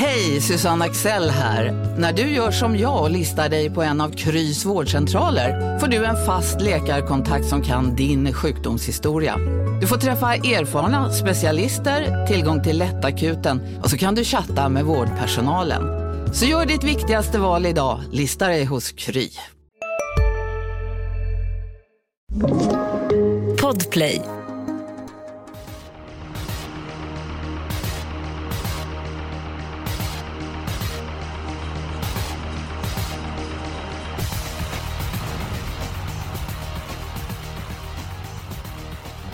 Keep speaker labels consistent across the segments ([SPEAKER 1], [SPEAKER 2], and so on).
[SPEAKER 1] Hej, Susanne Axel här. När du gör som jag och listar dig på en av Krys vårdcentraler får du en fast läkarkontakt som kan din sjukdomshistoria. Du får träffa erfarna specialister, tillgång till lättakuten och så kan du chatta med vårdpersonalen. Så gör ditt viktigaste val idag, lista dig hos Kry.
[SPEAKER 2] Podplay.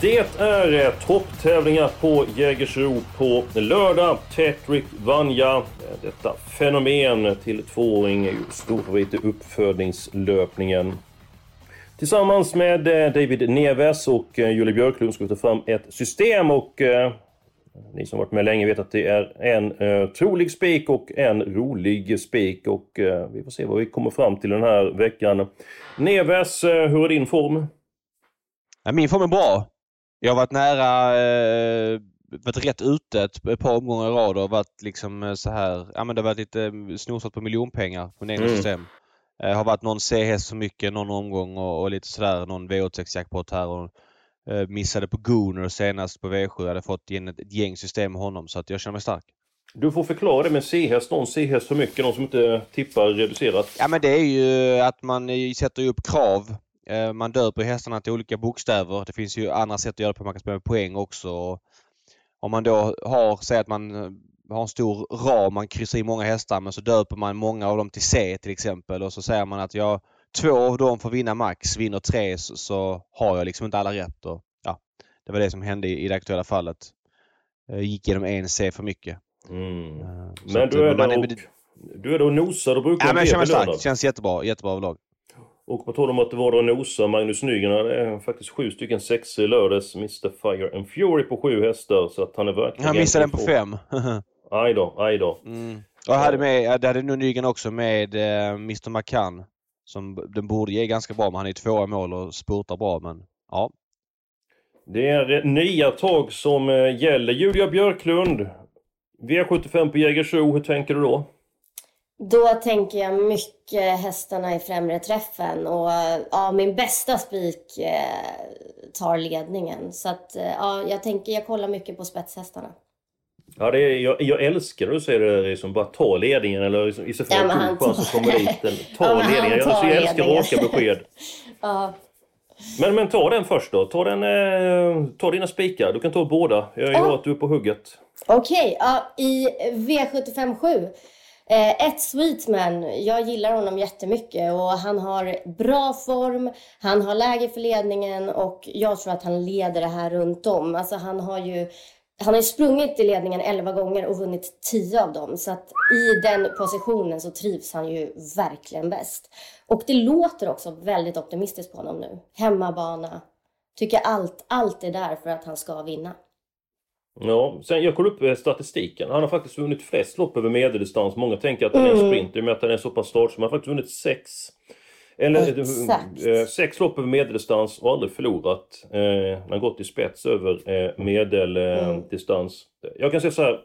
[SPEAKER 3] Det är eh, topptävlingar på Jägersro på lördag. Tetrick Vanja, eh, detta fenomen till tvååring, är ju storfavorit i uppfödningslöpningen. Tillsammans med eh, David Neves och Julie Björklund ska vi ta fram ett system och ni som varit med länge vet att det är en eh, trolig spik och en rolig spik och eh, vi får se vad vi kommer fram till den här veckan. Neves, eh, hur är din form?
[SPEAKER 4] Ja, min form är bra. Jag har varit nära, eh, varit rätt ute ett, ett par omgångar i rad och varit liksom eh, så här, ja men det har varit lite eh, snosat på miljonpengar på egna
[SPEAKER 3] Mm.
[SPEAKER 4] system. Eh, har varit någon C-häst för mycket någon omgång och, och lite sådär, någon V86-jackpot här och eh, missade på Gooner senast på V7. Jag hade fått in ett, ett gäng system med honom så att jag känner mig stark.
[SPEAKER 3] Du får förklara det med C-häst, någon C-häst för mycket, någon som inte tippar reducerat.
[SPEAKER 4] Ja men det är ju att man sätter upp krav. Eh, Man döper hästarna till olika bokstäver. Det finns ju andra sätt att göra det på. Man kan spela med poäng också. Om man då har, säg att man eh, har en stor ram, man kryssar i många hästar men så döper man många av dem till C till exempel och så säger man att jag två av dem får vinna max, vinner tre så, så har jag liksom inte alla rätt. Och, ja, det var det som hände i, i det aktuella fallet. Jag gick genom en C för mycket.
[SPEAKER 3] Mm.
[SPEAKER 4] Eh,
[SPEAKER 3] Men du är,
[SPEAKER 4] eh, man
[SPEAKER 3] och, du är och nosar och brukar
[SPEAKER 4] Ja men jag känner mig stark. Känns jättebra. Jättebra överlag.
[SPEAKER 3] Och på tal om att det var och nosar, Magnus Nygren hade faktiskt sju stycken sexor i lördags. Mr Fire and Fury på sju hästar, så att han är verkligen...
[SPEAKER 4] Han missade den på fem.
[SPEAKER 3] Aj då, aj då.
[SPEAKER 4] Mm. Och hade med, det hade nog Nygren också med eh, Mr McCann. Som den borde ge ganska bra, men han är tvåa i mål och spurtar bra. Men ja,
[SPEAKER 3] Det är nya tag som eh, gäller. Julia Björklund, V75 på Jägersro, hur tänker du då?
[SPEAKER 5] Då tänker jag mycket hästarna i främre träffen och ja, min bästa spik eh, tar ledningen. Så att eh, ja, jag tänker, jag kollar mycket på spetshästarna.
[SPEAKER 3] Ja, det är, jag, jag älskar när du säger det liksom, bara ta ledningen eller liksom, istället för
[SPEAKER 5] Ja, han tar-
[SPEAKER 3] komma dit. eller Ta
[SPEAKER 5] Ja,
[SPEAKER 3] ledningen. Jag, alltså, jag älskar raka besked.
[SPEAKER 5] Ja,
[SPEAKER 3] Men, men ta den först då. Ta, den, eh, ta dina spikar. Du kan ta båda. Jag
[SPEAKER 5] Ja.
[SPEAKER 3] gör att du är på hugget.
[SPEAKER 5] Okej, ja, i V75 7. Eh, ett Sweetman, jag gillar honom jättemycket och han har bra form, han har läge för ledningen och jag tror att han leder det här runt om. Alltså han har ju han har sprungit i ledningen 11 gånger och vunnit 10 av dem. Så att i den positionen så trivs han ju verkligen bäst. Och det låter också väldigt optimistiskt på honom nu. Hemmabana. Tycker allt, allt är där för att han ska vinna.
[SPEAKER 3] Ja, sen jag kollade upp eh, statistiken. Han har faktiskt vunnit flest lopp över medeldistans. Många tänker att han är en
[SPEAKER 5] Mm.
[SPEAKER 3] sprinter med att han är så pass startsam. Han har faktiskt vunnit sex. Eller eh,
[SPEAKER 5] Exakt.
[SPEAKER 3] eh, sex lopp över medeldistans och aldrig förlorat. Eh, han har gått i spets över eh, medeldistans. Jag kan säga så här.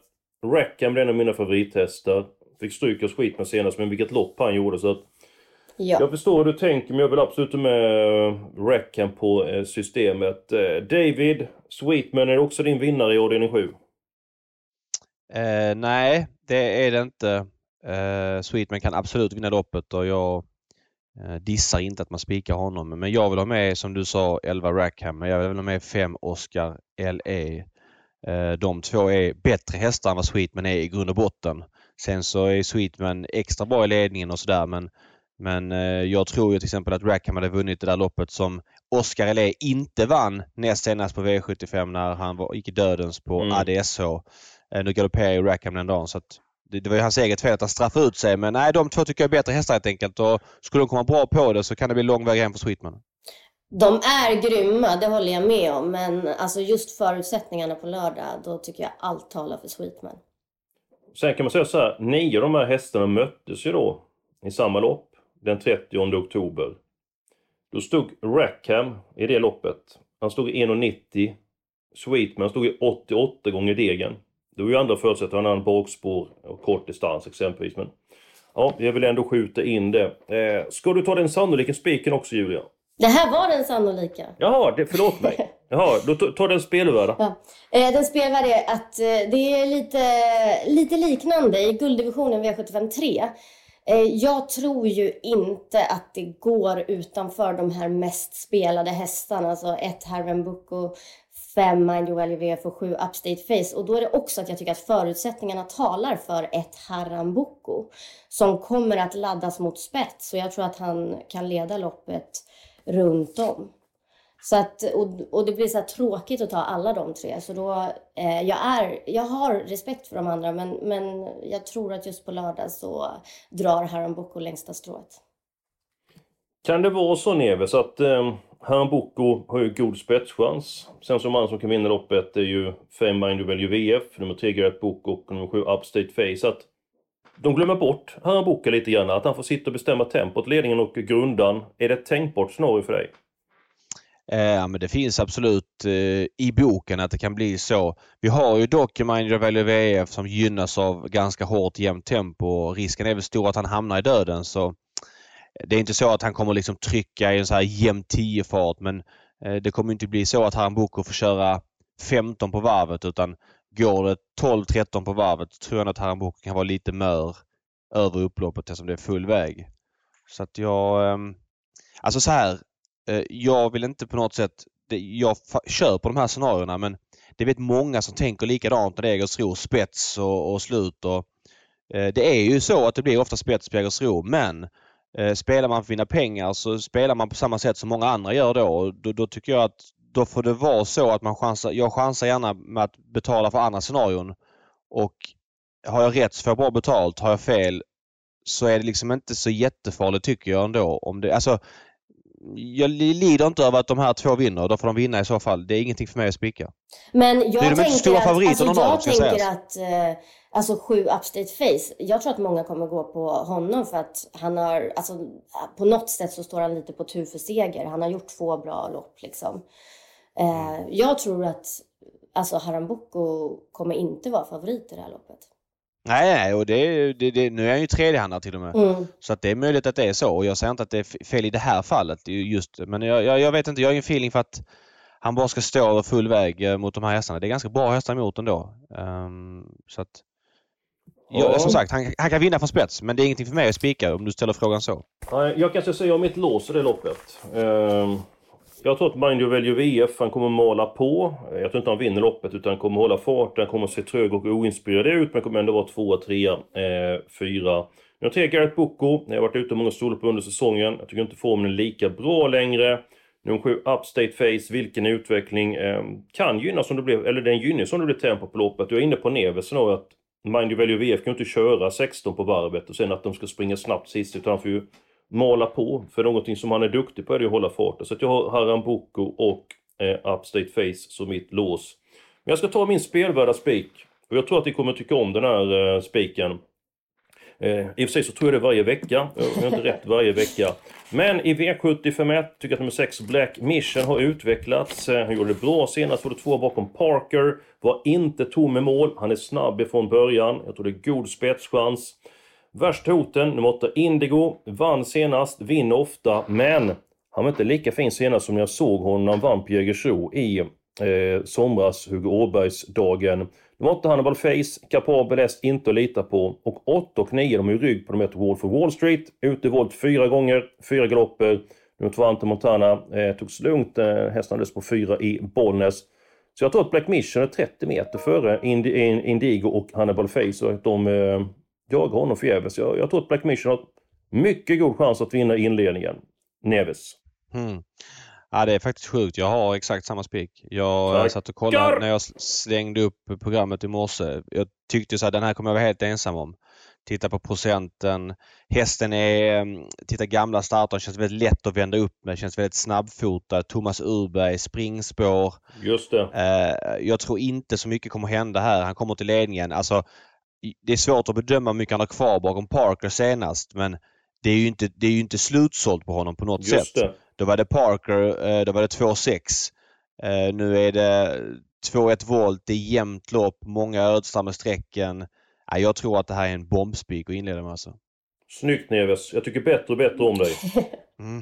[SPEAKER 3] Rackham är en av mina favorithästar. Fick stryk av skit med senast, men vilket lopp han gjorde. Så att
[SPEAKER 5] Ja.
[SPEAKER 3] jag förstår hur du tänker, men jag vill absolut med eh, Rackham på eh, systemet. Eh, David, Sweetman, är också din vinnare i avdelning 7?
[SPEAKER 4] Eh, nej, det är det inte. Eh, Sweetman kan absolut vinna loppet och jag eh, dissar inte att man spikar honom. Men jag vill ha med, som du sa, 11 Rackham. Men jag vill ha med 5 Oscar LE. Eh, de två är bättre hästar än vad Sweetman är i grund och botten. Sen så är Sweetman extra bra i ledningen och sådär men men eh, jag tror ju till exempel att Rackham hade vunnit det där loppet som Oscar LE inte vann näst senast på V75 när han var, gick i dödens på
[SPEAKER 3] Mm.
[SPEAKER 4] ADSH. Eh, nu galopperar ju Rackham den dagen så att det, det var ju hans eget fel att han straffade ut sig men nej de två tycker jag är bättre hästar helt enkelt och skulle de komma bra på det så kan det bli lång väg hem för Sweetman.
[SPEAKER 5] De är grymma, det håller jag med om. Men alltså just förutsättningarna på lördag, då tycker jag allt talar för Sweetman.
[SPEAKER 3] Sen kan man säga så här, nio av de här hästarna möttes ju då i samma lopp den 30 oktober. Då stod Rackham i det loppet. Han stod i 1,90. Sweetman stod i 88 gånger degen. Det är ju andra förutsättningar, han har en bakspår och kort distans exempelvis. Men ja, jag vill ändå skjuta in det. Eh, ska du ta den sannolika spiken också Julia?
[SPEAKER 5] Det här var den sannolika.
[SPEAKER 3] Jaha, det, förlåt mig. Jaha, då tar den spelvärda.
[SPEAKER 5] Ja. Eh, den spelvärda är att eh, det är lite, lite liknande i gulddivisionen V75 3. Eh, jag tror ju inte att det går utanför de här mest spelade hästarna, alltså ett Herven Bucco, fem Mind Your VF och sju Upstate Face. Och då är det också att jag tycker att förutsättningarna talar för ett Harambuco som kommer att laddas mot spets. Så jag tror att han kan leda loppet runt om. Så att, och, och det blir så tråkigt att ta alla de tre. Så då, eh, jag, är, jag har respekt för de andra men, men jag tror att just på lördag så drar Haram Boko längsta strået.
[SPEAKER 3] Kan det vara så Neves att eh, Haram Boko har ju god spetschans. Sen som man som kan vinna loppet är ju 5 Mind VF, nummer 3 Gareth Boko och nummer 7 Upstate Face. Att de glömmer bort Haram Boko lite grann, att han får sitta och bestämma tempot, ledningen och grundan. Är det ett tänkbart scenario för dig?
[SPEAKER 4] Eh, ja, men det finns absolut eh, i boken att det kan bli så. Vi har ju dock Mind Value VF som gynnas av ganska hårt jämnt tempo. Risken är väl stor att han hamnar i döden så det är inte så att han kommer liksom trycka i en så här jämn 10 fart men eh, det kommer inte bli så att Harambuco får köra 15 på varvet utan går det 12-13 på varvet tror jag att Harambuco kan vara lite mör över upploppet eftersom det är full väg. Så att jag... Ehm, alltså så här. Eh, jag vill inte på något sätt... Jag kör på de här scenarierna men det vet många som tänker likadant när det är Jägersro spets och, och slut. Och, eh, det är ju så att det blir ofta spets på Jägersro men eh, spelar man för att vinna pengar så spelar man på samma sätt som många andra gör då. Då, då tycker jag att då får det vara så att man chansar. Jag chansar gärna med att betala för andra scenarion. Och har jag rätt så får jag bra betalt. Har jag fel så är det liksom inte så jättefarligt tycker jag ändå. Om det, alltså, jag lider inte över att de här två vinner. Då får de vinna i så fall. Det är ingenting för mig att spika.
[SPEAKER 5] Men jag stora favoriterna alltså, jag tänker att eh, alltså sju Upstate Face, jag tror att många kommer gå på honom för att han har, alltså på något sätt så står han lite på tur för seger. Han har gjort två bra lopp liksom. Eh, jag tror att alltså Harambuco kommer inte vara favorit i det här loppet.
[SPEAKER 4] Nej, nej och det, det, det, nu är han ju tredjehandlare till och med. Mm. Så att det är möjligt att det är så och jag säger inte att det är fel i det här fallet. just Men jag, jag, jag vet inte, jag har ingen feeling för att han bara ska stå över full väg eh, mot de här hästarna. Det är ganska bra hästar emot ändå. Um, så att, ja. Som sagt, han, han, kan vinna från spets men det är ingenting för mig att spika om du ställer frågan så.
[SPEAKER 3] Jag kanske säger om mitt lås i det loppet. Um, jag tror att Mind väljer VF, han kommer mala på. Jag tror inte han vinner loppet utan han kommer hålla farten, han kommer se trög och oinspirerad ut men kommer ändå vara tvåa, trea, eh, fyra. Jag tre, Gareth Boko, jag har varit ute många storlopp under säsongen. Jag tycker inte formen är lika bra längre. Nummer 7, Upstate Face, vilken utveckling. Eh, kan gynnas om det blir, eller den gynnas om det blir tempo på loppet. Jag är inne på Neves nu att Mind Value VF kan inte köra 16 på varvet och sen att de ska springa snabbt sist utan han får ju mala på. För någonting som han är duktig på är det att hålla farten. Så att jag har Haram Boko och eh, Upstate Face som mitt lås. Men jag ska ta min spelvärda spik. Och jag tror att ni kommer tycka om den här eh, spiken. Eh, I och för sig så tror jag det varje vecka. Jag har inte rätt varje vecka. Men i V751 tycker jag att nummer 6 Black Mission har utvecklats. Eh, han gjorde det bra senast, var det två bakom Parker. Var inte tom i mål. Han är snabb ifrån början. Jag tror det är god spetschans. Värst hoten, nummer 8 Indigo, vann senast, vinner ofta, men han var inte lika fin senast som jag såg honom när han vann på Jägersro i eh, somras, Hugo Åbergs-dagen. Nummer 8 Hannibal Face, kapabel häst, inte att lita på. Och 8 och 9, de är i rygg på de heter Wall for Wall Street. Ute i volt fyra gånger, fyra galopper. Nummer 2 Ante Montana, eh, togs lugnt, eh, hästen hade på fyra i Bollnäs. Så jag tror att Black Mission är 30 meter före Indigo och Hannibal Face och att de eh, jaga honom förgäves. Jag, jag tror att Black Mission har mycket god chans att vinna inledningen. Neves.
[SPEAKER 4] Mm. Ja, det är faktiskt sjukt. Jag har exakt samma spik. Jag Tackar. satt och kollade när jag slängde upp programmet i morse. Jag tyckte så här, den här kommer jag vara helt ensam om. Titta på procenten. Hästen är... Mm, titta gamla starter. Känns väldigt lätt att vända upp med. Känns väldigt snabbfotad. Thomas Urberg, springspår.
[SPEAKER 3] Just det.
[SPEAKER 4] Eh, jag tror inte så mycket kommer hända här. Han kommer till ledningen. Alltså, det är svårt att bedöma hur mycket han har kvar bakom Parker senast men det är ju inte, det är ju inte slutsålt på honom på något
[SPEAKER 3] Just
[SPEAKER 4] sätt. Det. Då var det Parker, eh, då var det 2-6. Eh, nu är det 2-1 volt, det är jämnt lopp, många ödslar sträcken. Ja, jag tror att det här är en bombspik att inleda med alltså.
[SPEAKER 3] Snyggt Neves. Jag tycker bättre och bättre om dig.
[SPEAKER 4] Mm.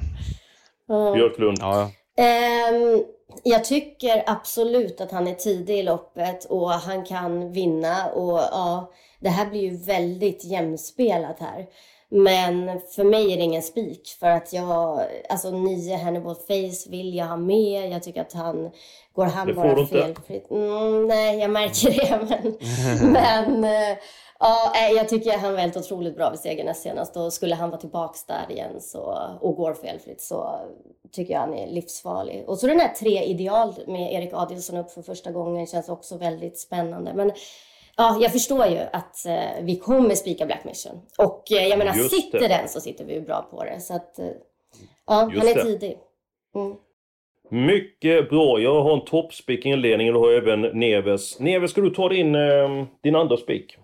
[SPEAKER 3] Björklund.
[SPEAKER 4] Ja,
[SPEAKER 5] Ehm, jag tycker absolut att han är tidig i loppet och han kan vinna och ja, det här blir ju väldigt jämspelat här. Men för mig är det ingen spik för att jag, alltså nio Hannibal Face vill jag ha med. Jag tycker att han, går han bara felfritt? Mm, nej, jag märker det. Men, men eh, ja, nej, jag tycker han var helt otroligt bra vid segern näst senast och skulle han vara tillbaks där igen så, och går felfritt så tycker jag han är livsfarlig. Och så den här tre ideal med Erik Adielsson upp för första gången känns också väldigt spännande. Men ja, jag förstår ju att eh, vi kommer spika Black Mission. Och eh, jag menar,
[SPEAKER 3] Just
[SPEAKER 5] sitter
[SPEAKER 3] det.
[SPEAKER 5] den så sitter vi ju bra på det. Så att, eh, ja,
[SPEAKER 3] Just
[SPEAKER 5] han är
[SPEAKER 3] det.
[SPEAKER 5] tidig. Mm.
[SPEAKER 3] Mycket bra. Jag har en toppspik i inledningen och har även Neves. Neves, ska du ta din, eh, din andra spik?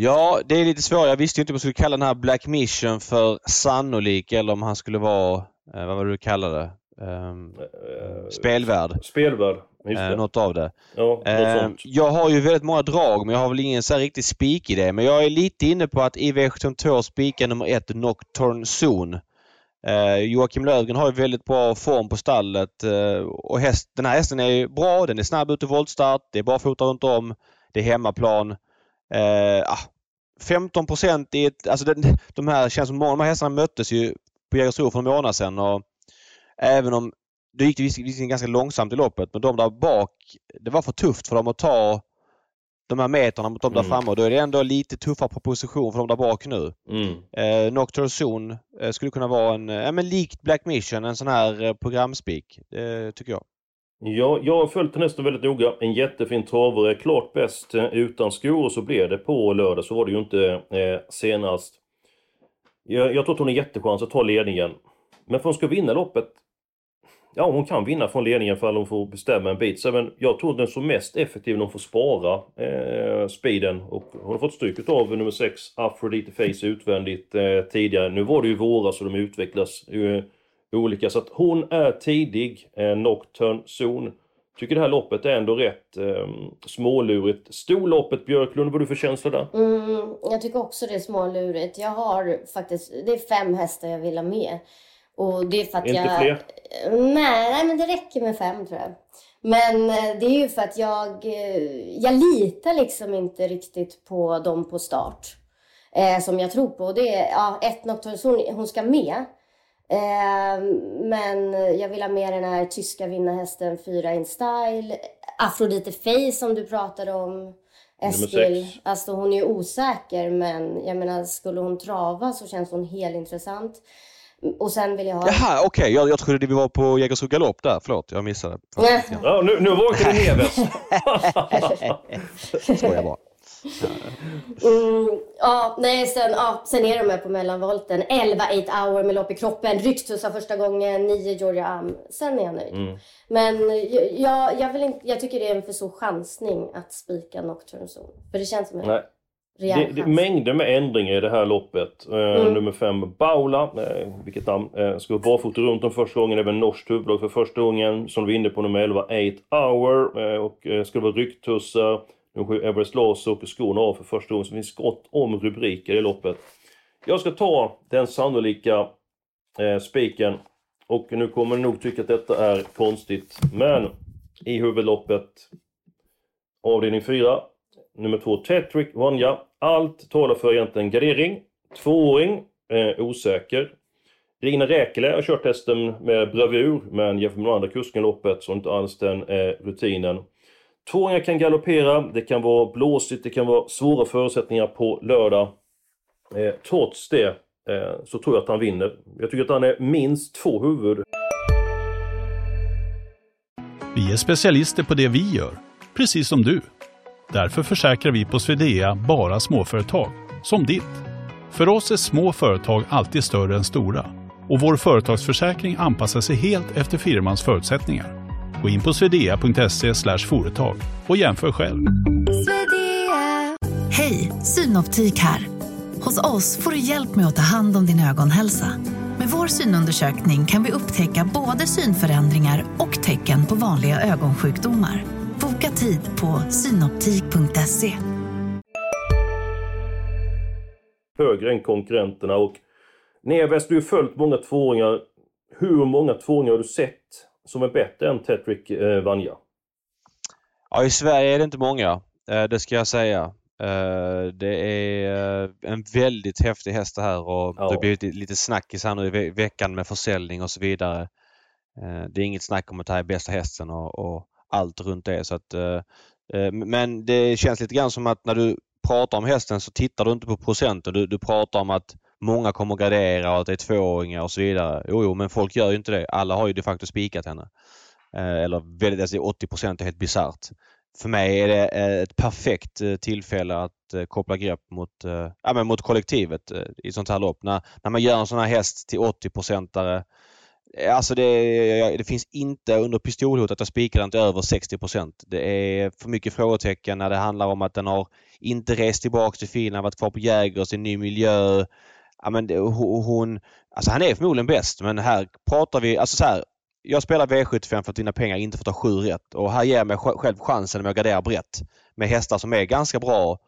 [SPEAKER 4] Ja, det är lite svårt. Jag visste ju inte om jag skulle kalla den här Black Mission för sannolik eller om han skulle vara, eh, vad var det du kallade det?
[SPEAKER 3] Eh,
[SPEAKER 4] spelvärd.
[SPEAKER 3] Spelvärd. Just
[SPEAKER 4] Eh,
[SPEAKER 3] det.
[SPEAKER 4] något av det.
[SPEAKER 3] Ja, sånt.
[SPEAKER 4] jag har ju väldigt många drag men jag har väl ingen så här riktig spik i det. Men jag är lite inne på att i V72 spika nummer ett Nocturne Zone. Joakim Lövgren har ju väldigt bra form på stallet och häst, den här hästen är ju bra, den är snabb ut i voltstart, det är barfota runt om, det är hemmaplan. Eh, ah, 15 procent i ett, alltså den, de här känns som de här hästarna möttes ju på Jägersro för en månad sedan och även om det gick visserligen ganska långsamt i loppet men de där bak, det var för tufft för dem att ta de här metrarna mot de där
[SPEAKER 3] Mm.
[SPEAKER 4] framme och då är det ändå lite tuffare proposition för de där bak nu.
[SPEAKER 3] Mm.
[SPEAKER 4] Eh, Nocturne Zone eh, skulle kunna vara en, eh, men likt Black Mission, en sån här eh, programspik. Eh, tycker jag.
[SPEAKER 3] Ja, jag har följt den hästen väldigt noga. En jättefin travare. Klart bäst eh, utan skor och så blev det på lördag. Så var det ju inte eh, senast. Jag, jag tror att hon har jättechans att ta ledningen. Men för hon ska vinna loppet... Ja, hon kan vinna från ledningen för hon får bestämma en bit. Så, men jag tror att den som mest effektiv när hon får spara eh, speeden. Och hon har fått stryk av nummer 6, Aphrodite Face, utvändigt eh, tidigare. Nu var det ju våras och de utvecklas eh, olika. Så att hon är tidig, eh, Nocturne Zone. Tycker det här loppet är ändå rätt eh, smålurigt. Storloppet Björklund, vad du för känsla där?
[SPEAKER 5] Mm, jag tycker också det är smålurigt. Jag har faktiskt, det är fem hästar jag vill ha med. Och det är för att
[SPEAKER 3] Inte
[SPEAKER 5] jag...
[SPEAKER 3] fler?
[SPEAKER 5] Nej, nej, men det räcker med fem tror jag. Men eh, det är ju för att jag, eh, jag litar liksom inte riktigt på dem på start. Eh, som jag tror på. Och Det är, ja, ett Nocturne Zone, hon ska med. Eh, men jag vill ha med den här tyska vinnarhästen Fyra in Style. Aphrodite Face som du pratade om. Eskil. Alltså hon är ju osäker men jag menar skulle hon trava så känns hon helt intressant. Och sen vill jag ha...
[SPEAKER 4] Jaha, okej. Jag, jag trodde vi var på Jägersro Galopp där. Förlåt, jag missade.
[SPEAKER 5] Nej.
[SPEAKER 3] Ja, nu, nu vaknade Neves.
[SPEAKER 4] Skojar bara.
[SPEAKER 5] Mm, ja, nej, sen, ja, sen är de här på mellanvolten. 11 8 hour med lopp i kroppen. Ryktussar första gången. 9 Georgia Am. Sen är jag nöjd.
[SPEAKER 3] Mm.
[SPEAKER 5] Men jag, jag, vill inte, jag tycker det är en för stor chansning att spika Nocturne Zone. För det känns som en
[SPEAKER 3] Nej.
[SPEAKER 5] rejäl
[SPEAKER 3] Det, det är mängder med ändringar i det här loppet. Eh,
[SPEAKER 5] Mm.
[SPEAKER 3] Nummer fem, Baula, eh, vilket namn, eh, ska vara barfota runt om första gången, även norskt huvudlag för första gången. Som vi var inne på nummer 11, 8 Hour, eh, och ska vara rycktussar. Nummer 7, Everest Lars åker skorna av för första gången, så det finns gott om rubriker i loppet. Jag ska ta den sannolika eh, spiken. Och nu kommer ni nog tycka att detta är konstigt, men i huvudloppet avdelning 4 Nummer 2, Tetrick Vanja. Allt talar för egentligen gardering. Tvååring, eh, osäker. Rina Räkele har kört hästen med bravur, men jämfört med de andra kusken i loppet så har inte alls den eh, rutinen. Tvååringar kan galoppera, det kan vara blåsigt, det kan vara svåra förutsättningar på lördag. Eh, trots det eh, så tror jag att han vinner. Jag tycker att han är minst två huvud
[SPEAKER 2] Vi är specialister på det vi gör, precis som du. Därför försäkrar vi på Swedea bara småföretag, som ditt. För oss är små företag alltid större än stora och vår företagsförsäkring anpassar sig helt efter firmans förutsättningar. Gå in på swedea.se företag och jämför själv.
[SPEAKER 6] Hej, Synoptik här. Hos oss får du hjälp med att ta hand om din ögonhälsa. Med vår synundersökning kan vi upptäcka både synförändringar och tecken på vanliga ögonsjukdomar. Boka tid på synoptik.se.
[SPEAKER 3] Högre än konkurrenterna och Neves, du har följt många tvååringar. Hur många tvååringar har du sett som är bättre än Tetrick eh, Vanja?
[SPEAKER 4] Ja, i Sverige är det inte många. Eh, det ska jag säga. Eh, det är eh, en väldigt häftig häst det här och
[SPEAKER 3] Ja.
[SPEAKER 4] det har blivit lite snackis här nu i ve- veckan med försäljning och så vidare. Det är inget snack om att det här är bästa hästen och, och allt runt det. Så att, men det känns lite grann som att när du pratar om hästen så tittar du inte på procenten. Du, du pratar om att många kommer att gradera och att det är tvååringar och så vidare. Jo, jo, men folk gör ju inte det. Alla har ju de facto spikat henne. Eh, Eller väldigt, alltså 80% är helt bisarrt. För mig är det eh, ett perfekt eh, tillfälle att eh, koppla grepp mot, ja, men mot kollektivet eh, i sånt här lopp. När, när man gör en sån här häst till 80-procentare Alltså det, det finns inte under pistolhot att jag spikar den till över 60% Det är för mycket frågetecken när det handlar om att den har inte rest tillbaka till Finland, varit kvar på Jägers i en ny miljö. Ja, men det, hon, alltså han är förmodligen bäst men här pratar vi, alltså så här. Jag spelar V75 för att vinna pengar, inte för att ta sju rätt. Och här ger jag mig själv chansen om att gardera brett. Med hästar som är ganska bra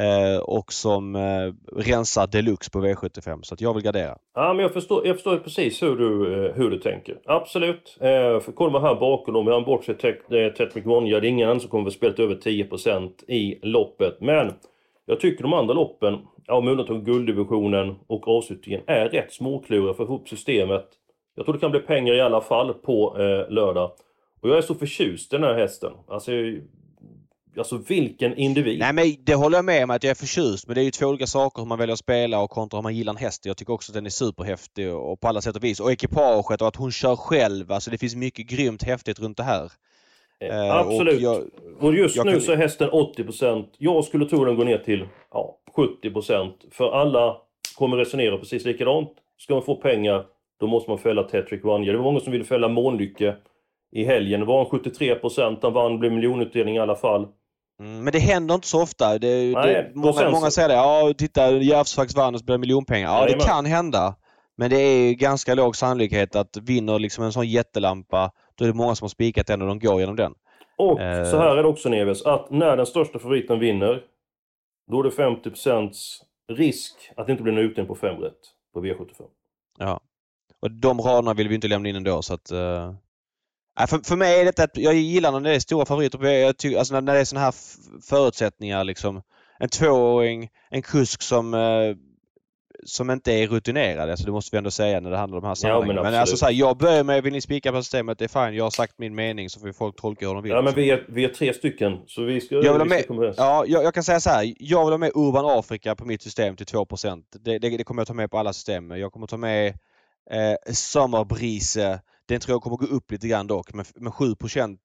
[SPEAKER 4] eh, och som eh, rensar deluxe på V75. Så att jag vill gardera.
[SPEAKER 3] Ja, men jag förstår, jag förstår precis hur du, eh, hur du tänker. Absolut. Eh, för kollar man här bakom dem, vi har bortsett Tet- eh, Tetrick Vonja, det är ingen annan som kommer att spela över 10% i loppet. Men jag tycker de andra loppen, ja med undantag gulddivisionen och avslutningen, är rätt småkluriga för att få ihop systemet. Jag tror det kan bli pengar i alla fall på eh, lördag. Och jag är så förtjust i den här hästen. Alltså, alltså vilken individ.
[SPEAKER 4] Nej men det håller jag med om att jag är förtjust men det är ju två olika saker hur man väljer att spela och kontra hur man gillar en häst. Jag tycker också att den är superhäftig och på alla sätt och vis. Och ekipaget och att hon kör själv. Alltså det finns mycket grymt häftigt runt det här. Eh,
[SPEAKER 3] Absolut.
[SPEAKER 4] och jag-
[SPEAKER 3] Och just nu
[SPEAKER 4] kan-
[SPEAKER 3] så är hästen 80%. Jag skulle tro den går ner till ja, 70%. För alla kommer resonera precis likadant. Ska man få pengar, då måste man fälla Tetrick Vanja. Det var många som ville fälla Månlycke i helgen. Det var en 73%. Han vann, blev miljonutdelning i alla fall.
[SPEAKER 4] Mm, men det händer inte så ofta. Det,
[SPEAKER 3] Nej,
[SPEAKER 4] det, många,
[SPEAKER 3] sen
[SPEAKER 4] många säger det. Ja, titta Järvsö vann och så blir det miljonpengar. Ja,
[SPEAKER 3] Jajamän.
[SPEAKER 4] det kan hända. Men det är ganska låg sannolikhet att vinner liksom en sån jättelampa, då är det många som har spikat den och de går genom den.
[SPEAKER 3] Och
[SPEAKER 4] Eh.
[SPEAKER 3] så här är det också Neves, att när den största favoriten vinner, då är det 50% risk att det inte blir en utdelning på 5 rätt på V75.
[SPEAKER 4] Ja. Och de raderna vill vi inte lämna in ändå så att... Uh... för, för mig är detta att jag gillar när det är stora favoriter. Jag tycker, alltså när, när det är såna här förutsättningar liksom. En tvååring, en kusk som eh, som inte är rutinerad. Alltså det måste vi ändå säga när det handlar om de här sammanhangen.
[SPEAKER 3] men
[SPEAKER 4] men
[SPEAKER 3] absolut.
[SPEAKER 4] alltså så här, jag börjar med, vill ni spika på systemet, det är fine. Jag har sagt min mening så får folk tolka hur de vill.
[SPEAKER 3] Ja men vi är, vi är tre stycken, så vi ska,
[SPEAKER 4] Jag vill
[SPEAKER 3] vi ska
[SPEAKER 4] med-
[SPEAKER 3] komma.
[SPEAKER 4] Ja, jag, jag kan säga så här. Jag vill ha med Urban Afrika på mitt system till 2 det, det, det kommer jag ta med på alla system. Jag kommer ta med eh, Sommerbrise. Den tror jag kommer gå upp lite grann dock. Men, men 7 procent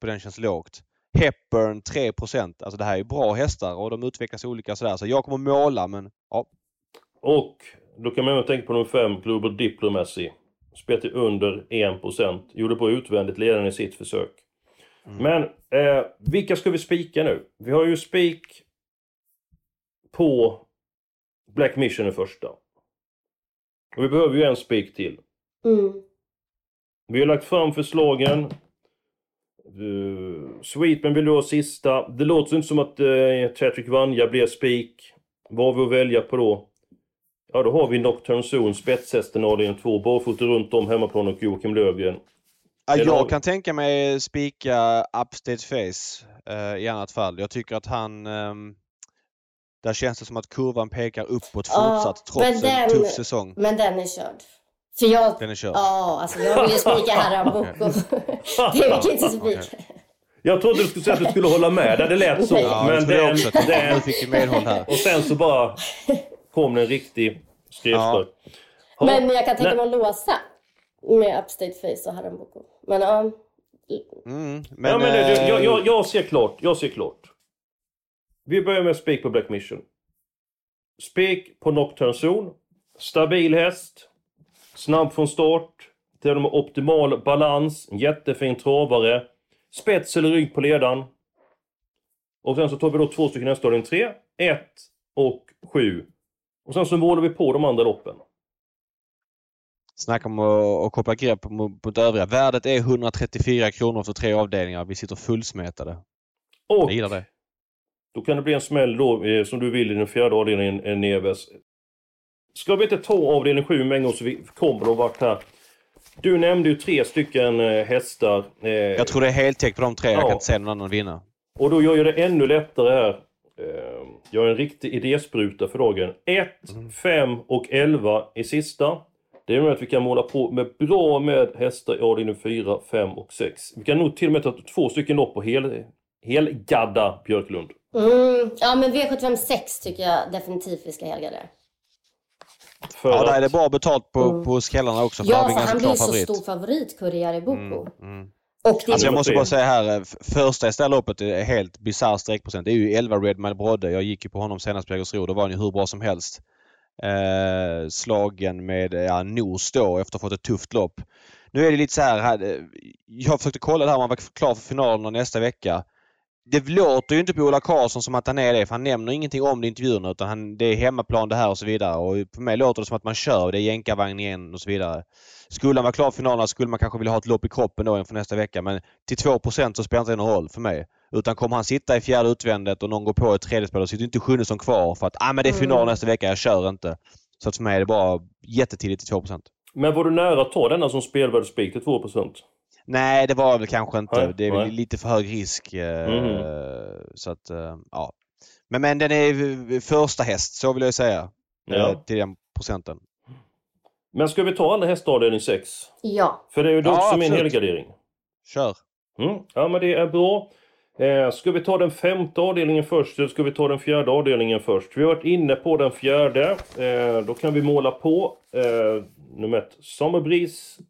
[SPEAKER 4] på den känns lågt. Hepburn 3% Alltså det här är bra hästar och de utvecklas olika sådär. Så jag kommer måla men ja.
[SPEAKER 3] Och då kan man även tänka på nummer 5, Global Diplomacy. Spelar till under 1%. Gjorde på utvändigt ledande i sitt försök. Men eh, vilka ska vi spika nu? Vi har ju spik på Black Mission i första. Och vi behöver ju en spik till.
[SPEAKER 5] Mm.
[SPEAKER 3] Vi har lagt fram förslagen. Uh, Sweetman vill du ha sista. Det låter inte som att uh, Tetrick Vanja blir spik. Vad har vi att välja på då? Ja, då har vi Nocturne Zone, spetshästen avdelning 2, barfota runt om hemmaplan och Joakim Lövgren.
[SPEAKER 4] Ja, jag kan tänka mig spika Upstate Face eh, i annat fall. Jag tycker att han... ehm, där känns det som att kurvan pekar uppåt
[SPEAKER 5] Ja,
[SPEAKER 4] fortsatt
[SPEAKER 5] men
[SPEAKER 4] trots en
[SPEAKER 5] den-
[SPEAKER 4] tuff säsong.
[SPEAKER 5] Men den är körd. För jag...
[SPEAKER 4] Den är körd.
[SPEAKER 5] Ja, alltså jag vill ju spika Haram Boko. det är vi inte spika.
[SPEAKER 3] Jag trodde du skulle säga att du skulle hålla med där, det lät så.
[SPEAKER 4] Ja, det
[SPEAKER 3] men den, den,
[SPEAKER 4] fick vi medhåll här.
[SPEAKER 3] och sen så bara kom det en riktig skriftstök. Ja.
[SPEAKER 5] Men jag kan tänka mig att låsa med Upstate Face och Haram Boko. Men ja,
[SPEAKER 4] Mm, men,
[SPEAKER 3] ja, men det,
[SPEAKER 4] eh,
[SPEAKER 3] jag, jag, jag ser klart, jag ser klart. Vi börjar med spik på Black Mission. Spik på Nocturne Zone. Stabil häst. Snabb från start. Till och med optimal balans. Jättefin travare. Spets eller rygg på ledaren. Och sen så tar vi då två stycken avdelning. 3, 1 och 7. Och sen så målar vi på de andra loppen.
[SPEAKER 4] Snacka om att, att koppla grepp mot, mot övriga. Värdet är 134 kronor för tre avdelningar. Vi sitter fullsmetade.
[SPEAKER 3] Och
[SPEAKER 4] Jag gillar det.
[SPEAKER 3] då kan det bli en smäll då, eh, som du vill i den fjärde avdelningen, eh, Neves. Ska vi inte ta avdelning 7 med en gång så vi kommer de vart här. Du nämnde ju tre stycken eh, hästar. Eh,
[SPEAKER 4] Jag tror det är heltäckt på de tre. Jag
[SPEAKER 3] Ja.
[SPEAKER 4] kan inte se någon annan vinna.
[SPEAKER 3] Och då gör jag det ännu lättare här. Eh, Jag är en riktig idéspruta för dagen. 1, 5 och 11 i sista. Det är att vi kan måla på med bra med hästar i avdelning 4, 5 och 6. Vi kan nog till och med ta två stycken lopp på hel, helgadda Björklund.
[SPEAKER 5] Mm, ja, men V75 6 tycker jag definitivt vi ska helgardera.
[SPEAKER 3] För
[SPEAKER 4] Ja, där är det bra betalt på,
[SPEAKER 5] Mm.
[SPEAKER 4] på skrällarna också. För
[SPEAKER 5] Ja,
[SPEAKER 4] han blir
[SPEAKER 5] för han blir så
[SPEAKER 4] favorit.
[SPEAKER 5] stor favorit, Kurriari Boko.
[SPEAKER 4] Mm, mm.
[SPEAKER 5] Och det
[SPEAKER 4] Alltså jag måste
[SPEAKER 3] tre.
[SPEAKER 4] bara säga här, eh, första i loppet är helt bisarr sträckprocent. Det är ju 11 Redmile Brodde. Jag gick ju på honom senast på Jägersro. Då var han ju hur bra som helst. Eh, slagen med ja, nos då efter att ha fått ett tufft lopp. Nu är det lite så här, här eh, jag försökte kolla det här om han var klar för finalen nästa vecka. Det låter ju inte på Ola Karlsson som att han är det för han nämner ingenting om det i intervjuerna utan han, det är hemmaplan det här och så vidare. Och på mig låter det som att man kör, det är jänkarvagn igen och så vidare. Skulle han vara klar för finalerna skulle man kanske vilja ha ett lopp i kroppen då inför nästa vecka men till 2 så spelar inte det någon roll för mig. Utan kommer han sitta i fjärde utvändet och någon går på ett tredje spel, då sitter inte sjunde som kvar för att ah, men det är final
[SPEAKER 5] Mm.
[SPEAKER 4] nästa vecka, jag kör inte. Så att för mig är det bara jättetidigt till 2%
[SPEAKER 3] Men var du nära att ta denna som spelvärd spik till 2%?
[SPEAKER 4] Nej, det var väl kanske inte.
[SPEAKER 3] Nej,
[SPEAKER 4] det är väl
[SPEAKER 3] nej.
[SPEAKER 4] lite för hög risk.
[SPEAKER 3] Mhm.
[SPEAKER 4] Så att, eh, ja. Men, men den är första häst, så vill jag säga.
[SPEAKER 3] Ja.
[SPEAKER 4] eh, Till den procenten.
[SPEAKER 3] Men ska vi ta alla hästar avdelning 6?
[SPEAKER 5] Ja.
[SPEAKER 3] För det är ju
[SPEAKER 4] Ja,
[SPEAKER 3] också min helgardering.
[SPEAKER 4] Kör!
[SPEAKER 3] Mm. Ja men det är bra. Eh, ska vi ta den femte avdelningen först eller ska vi ta den fjärde avdelningen först? Vi har varit inne på den fjärde. Eh, då kan vi måla på eh, nummer ett Summer Breeze.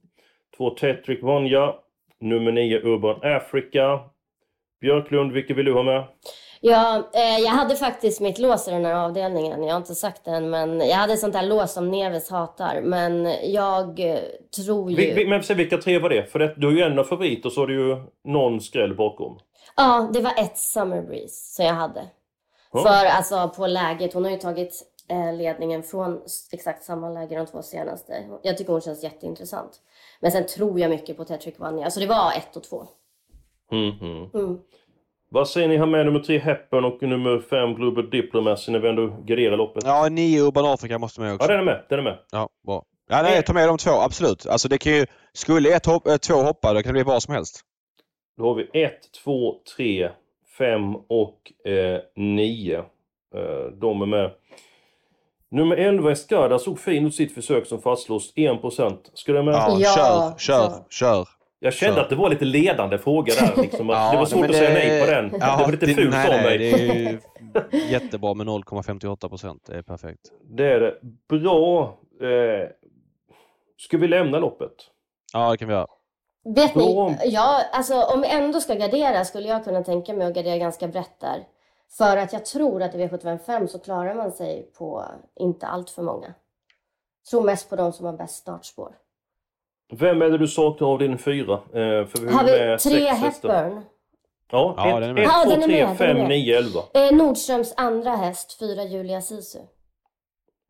[SPEAKER 3] Två Tetrick Vanja. Nummer nio Urban Africa. Björklund, vilket vill du ha med?
[SPEAKER 5] Ja, eh, jag hade faktiskt mitt lås i den här avdelningen. Jag har inte sagt det än, men jag hade sånt där lås som Neves hatar. Men jag eh, tror ju...
[SPEAKER 3] Vi, vi, men säg vilka tre var det? För det, du har ju en av favoriter och så har du ju någon skräll bakom.
[SPEAKER 5] Ja, det var ett Summer Breeze som jag hade.
[SPEAKER 3] Ja.
[SPEAKER 5] För alltså på läget, hon har ju tagit eh, ledningen från exakt samma läge de två senaste. Jag tycker hon känns jätteintressant. Men sen tror jag mycket på Tetrick Vanja. Alltså det var ett och två.
[SPEAKER 3] Mhm.
[SPEAKER 5] Mm.
[SPEAKER 3] Vad säger ni har med nummer tre Hepburn och nummer fem Global Diplomacy när vi ändå garderar loppet?
[SPEAKER 4] Ja, nio Urban Afrika måste med också.
[SPEAKER 3] Ja, den är med. Den är med.
[SPEAKER 4] Ja, bra. Ja, nej, ta med de två, absolut. Alltså det kan ju... Skulle ett hopp, eh, två hoppa, då kan det bli vad som helst.
[SPEAKER 3] Då har vi 1, 2, 3, 5 och 9. Eh, de är med. Nummer 11 Escada såg fin ut sitt försök som fastslås 1%. Ska det med?
[SPEAKER 4] Ja,
[SPEAKER 5] Ja,
[SPEAKER 4] kör, kör, kör.
[SPEAKER 3] Jag kände
[SPEAKER 4] så.
[SPEAKER 3] att det var lite ledande fråga där. Liksom, att
[SPEAKER 4] Ja,
[SPEAKER 3] det var svårt
[SPEAKER 4] men
[SPEAKER 3] att säga nej på den.
[SPEAKER 4] Ja,
[SPEAKER 3] det var lite
[SPEAKER 4] det-
[SPEAKER 3] fult
[SPEAKER 4] nej,
[SPEAKER 3] av mig.
[SPEAKER 4] Det är ju jättebra med 0,58%. Det är perfekt.
[SPEAKER 3] Det är det. Bra. Eh, ska vi lämna loppet?
[SPEAKER 4] Ja, det kan vi göra.
[SPEAKER 5] Vet ni,
[SPEAKER 3] Bra.
[SPEAKER 5] ja, alltså om vi ändå ska gardera skulle jag kunna tänka mig att gardera ganska brett där. För att jag tror att i V755 så klarar man sig på inte allt för många. Tror mest på de som har bäst startspår.
[SPEAKER 3] Vem är det du saknar av din fyra? Eh, för vi
[SPEAKER 5] Har vi tre. Hepburn?
[SPEAKER 3] Ja,
[SPEAKER 4] Ja, den är
[SPEAKER 3] 1,
[SPEAKER 4] med.
[SPEAKER 5] Ja,
[SPEAKER 3] 2,
[SPEAKER 5] den är
[SPEAKER 3] 3,
[SPEAKER 5] med,
[SPEAKER 3] 5,
[SPEAKER 5] med.
[SPEAKER 3] 9, 11.
[SPEAKER 5] Eh, Nordströms andra häst, fyra Julia Sisu.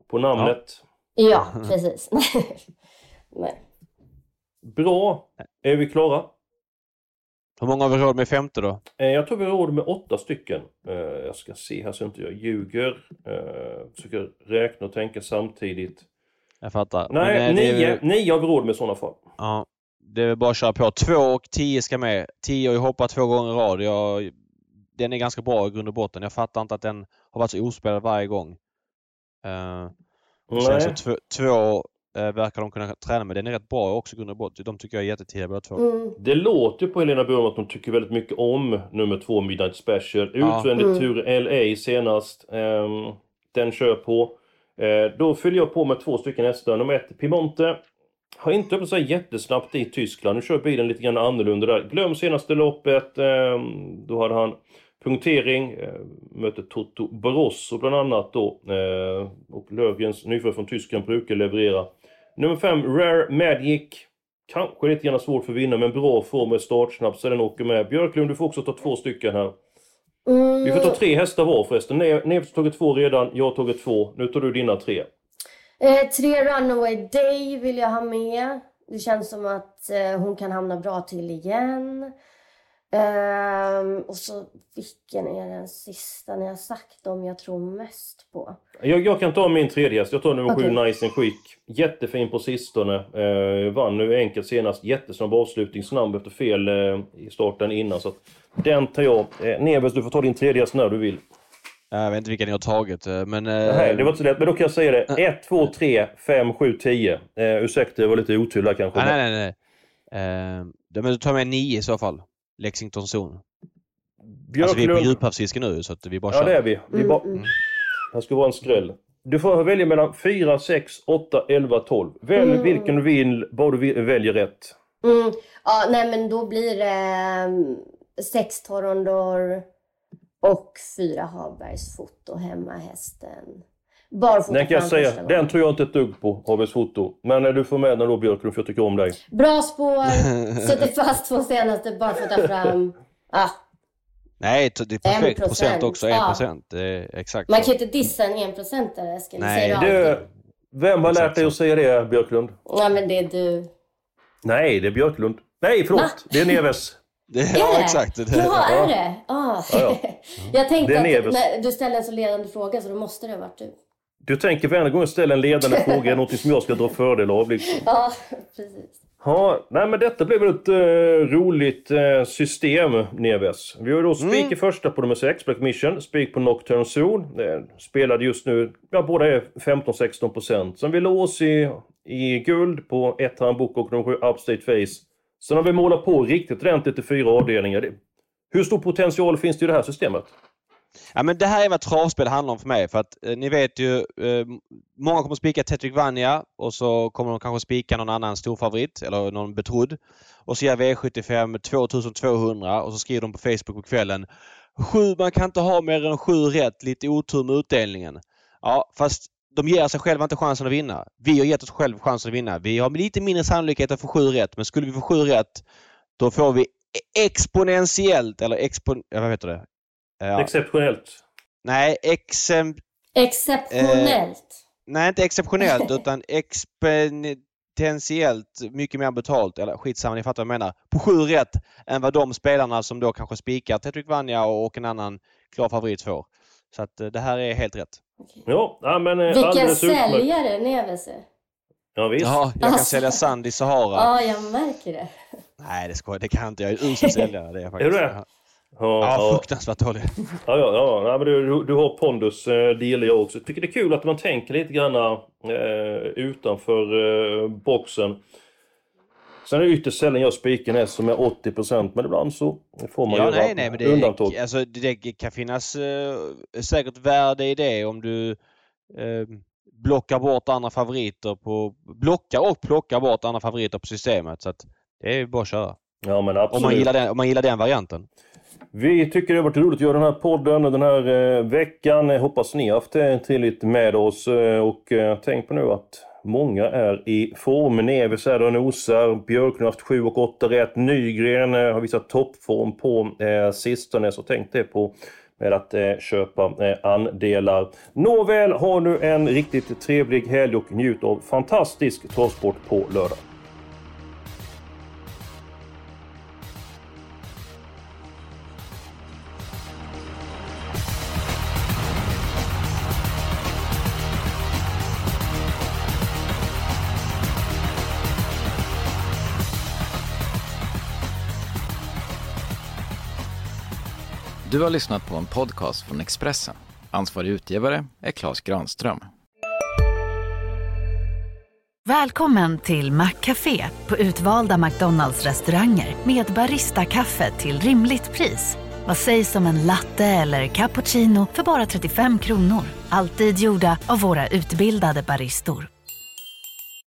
[SPEAKER 3] På namnet.
[SPEAKER 5] Ja, precis. Nej.
[SPEAKER 3] Bra. Är vi klara?
[SPEAKER 4] Hur många har vi råd med femte då?
[SPEAKER 3] Eh, Jag tror vi har råd med åtta stycken. Eh, Jag ska se här så inte jag ljuger. Eh, Försöker räkna och tänka samtidigt.
[SPEAKER 4] Jag fattar.
[SPEAKER 3] Nej,
[SPEAKER 4] Men, eh, det är
[SPEAKER 3] nio, nio har vi råd med i sådana fall.
[SPEAKER 4] Ja, det är väl bara att köra på. Två och tio ska med. Tio har ju hoppat två gånger i rad. Jag, den är ganska bra i grund och botten. Jag fattar inte att den har varit så ospelad varje gång. Uh, sen så två, två eh, verkar de kunna träna med. Den är rätt bra också grund och botten. De tycker jag är jättetidiga båda två.
[SPEAKER 5] Mm.
[SPEAKER 3] Det låter på Helena Burm att hon tycker väldigt mycket om nummer två Midnight Special.
[SPEAKER 4] Ja.
[SPEAKER 3] Utvändigt
[SPEAKER 5] Mm.
[SPEAKER 3] tur LA senast. Ehm, den kör på. Eh, då fyller jag på med två stycken hästar. Nummer ett Piemonte. Har inte öppnat sig jättesnabbt i Tyskland. Nu kör bilen lite grann annorlunda där. Glöm senaste loppet. ehm, då hade han punktering. Eh, mötte Toto Barosso bland annat då. Eh, och Löfgrens nyfödd från Tyskland brukar leverera. Nummer fem Rare Magic. Kanske lite grann svårt för att vinna men bra form med startsnabb så den åker med. Björklund du får också ta två stycken här.
[SPEAKER 5] Mm.
[SPEAKER 3] Vi får ta tre hästar var förresten. Ne- Nevs har tagit två redan, jag har tagit två. Nu tar du dina tre.
[SPEAKER 5] Eh, tre Runaway Day vill jag ha med. Det känns som att eh, hon kan hamna bra till igen. Ehm, och så vilken är den sista ni har sagt om jag tror mest på?
[SPEAKER 3] Jag, jag kan ta min tredje häst. Jag tar nummer
[SPEAKER 5] Okej.
[SPEAKER 3] sju, Nice and Quick. Jättefin på sistone. Eh, vann nu enkelt senast. Jättesnabb avslutning. Snabb efter fel eh, i starten innan. Så att den tar jag. Eh, Neves, du får ta din tredje häst när du vill.
[SPEAKER 4] Jag vet inte vilka ni har tagit, eh, men... eh,
[SPEAKER 3] Nej, det var inte så lätt. Men då kan jag säga det. 1, 2, 3, 5, 7, 10. Eh, ursäkta, jag var lite otydlig kanske.
[SPEAKER 4] Nej, nej, nej. nej. Då- men du tar med nio i så fall. Lexington zon. Alltså vi är på
[SPEAKER 3] Björklund.
[SPEAKER 4] djuphavsfiske nu så att vi bara
[SPEAKER 3] Ja,
[SPEAKER 4] kör.
[SPEAKER 3] det är vi. vi
[SPEAKER 5] Mm,
[SPEAKER 3] bara...
[SPEAKER 5] mm.
[SPEAKER 3] Här ska vara en skräll. Du får välja mellan 4, 6, 8, 11, 12. Välj
[SPEAKER 5] Mm.
[SPEAKER 3] vilken du vill, bara du väljer rätt.
[SPEAKER 5] Mm. Ja, nej men då blir det ehm, sex Torondor och fyra Hagbergs foto hemma hästen. Barfota
[SPEAKER 3] Den kan jag säga, den tror jag inte ett dugg på, Haves foto. Men eh, du får med den då Björklund, för jag tycker om dig.
[SPEAKER 5] Bra spår, sätter fast två senaste barfota fram. Ah,
[SPEAKER 4] Nej, det är perfekt
[SPEAKER 5] 1%,
[SPEAKER 4] procent också. 1
[SPEAKER 5] ja.
[SPEAKER 4] procent. Är exakt
[SPEAKER 5] man kan ju inte dissa en enprocentare Eskil,
[SPEAKER 4] Nej,
[SPEAKER 5] du
[SPEAKER 3] Det,
[SPEAKER 5] alltid.
[SPEAKER 3] vem har
[SPEAKER 4] Exakt
[SPEAKER 3] lärt dig att säga det, Björklund?
[SPEAKER 5] Ja men det är du.
[SPEAKER 3] Nej, det är Björklund. Nej, förlåt.
[SPEAKER 5] Va?
[SPEAKER 3] Det är Neves.
[SPEAKER 4] Det,
[SPEAKER 5] Är
[SPEAKER 4] ja,
[SPEAKER 5] det?
[SPEAKER 4] exakt. Det,
[SPEAKER 5] Jaha,
[SPEAKER 3] Ja.
[SPEAKER 5] är det? Ah.
[SPEAKER 3] Ja,
[SPEAKER 5] jag tänkte
[SPEAKER 3] Det är
[SPEAKER 5] att
[SPEAKER 3] Neves.
[SPEAKER 5] när du ställde en så ledande fråga så då måste det ha varit du.
[SPEAKER 3] Du tänker varje gång jag ställer en ledande fråga, är något som jag ska dra fördel av. Liksom.
[SPEAKER 5] Ja, precis.
[SPEAKER 3] Ja, nej men detta blev ett eh, roligt eh, system, Neves. Vi har då spik
[SPEAKER 4] Mm.
[SPEAKER 3] i första på nummer 6, Black Mission. Spik på Nocturne Zone. Eh, spelade just nu, ja båda är 15-16%. Sen vi lås i, i guld på ett handbok och nummer 7, Upstate Face. Sen har vi målat på riktigt ordentligt i fyra avdelningar. Hur stor potential finns det i det här systemet?
[SPEAKER 4] Ja, men det här är vad travspel handlar om för mig. För att eh, ni vet ju, eh, många kommer spika Tetrick Vanja och så kommer de kanske spika någon annan storfavorit eller någon betrodd. Och så gör V75 2200 och så skriver de på Facebook på kvällen Sju, man kan inte ha mer än sju rätt, lite otur med utdelningen. Ja, fast de ger sig själva inte chansen att vinna. Vi har gett oss själva chansen att vinna. Vi har lite mindre sannolikhet att få sju rätt, men skulle vi få sju rätt då får vi e-, exponentiellt, eller expon... Vad heter det? Ja.
[SPEAKER 3] Exceptionellt.
[SPEAKER 4] Nej, exem...
[SPEAKER 5] Exceptionellt.
[SPEAKER 4] Nej, inte exceptionellt utan exponentiellt mycket mer betalt. Eller skitsamma, ni fattar vad jag menar. På sju rätt än vad de spelarna som då kanske spikar Tetrick Vanja och en annan klar favorit får. Så att eh, det här är helt rätt.
[SPEAKER 5] Okej.
[SPEAKER 3] Ja, ja men eh, utmärkt.
[SPEAKER 5] säljare Neves är.
[SPEAKER 3] Ja, visst.
[SPEAKER 4] Ja, jag kan
[SPEAKER 5] Alltså.
[SPEAKER 4] sälja sand i Sahara.
[SPEAKER 5] Ja, jag märker det.
[SPEAKER 4] Nej, det, ska, det kan jag inte. Jag är en usel säljare. Det är, jag faktiskt.
[SPEAKER 3] Är du det?
[SPEAKER 4] Ja,
[SPEAKER 3] Ja,
[SPEAKER 4] fruktansvärt dålig.
[SPEAKER 3] Ja, ja, ja. Men du, du, har pondus, eh, det gillar jag också. Tycker det är kul att man tänker lite grann eh, utanför eh, boxen. Sen är det ytterst sällan jag spikar en häst som är 80% men ibland så får man
[SPEAKER 4] Ja,
[SPEAKER 3] göra
[SPEAKER 4] nej, nej, men det,
[SPEAKER 3] undantag.
[SPEAKER 4] alltså, det kan finnas eh, säkert värde i det om du eh, blockar bort andra favoriter på... Blockar och plockar bort andra favoriter på systemet. Så att det är bara att köra.
[SPEAKER 3] Ja, men
[SPEAKER 4] Om
[SPEAKER 3] absolut.
[SPEAKER 4] man, gillar den, om man gillar den varianten.
[SPEAKER 3] Vi tycker det har varit roligt att göra den här podden den här eh, veckan. Hoppas ni har haft det trevligt med oss. Eh, och eh, tänk på nu att många är i form. Neves är där och nosar. Björklund har haft 7 och 8 rätt. Nygren har visat toppform på sistone. Så tänk det på med att eh, köpa eh, andelar. Nåväl, ha nu en riktigt trevlig helg och njut av fantastisk travsport på lördag.
[SPEAKER 7] Du har lyssnat på en podcast från Expressen. Ansvarig utgivare är Klas Granström.
[SPEAKER 6] Välkommen till Maccafé på utvalda McDonalds restauranger med Baristakaffe till rimligt pris. Vad sägs om en latte eller cappuccino för bara 35 kronor? Alltid gjorda av våra utbildade baristor.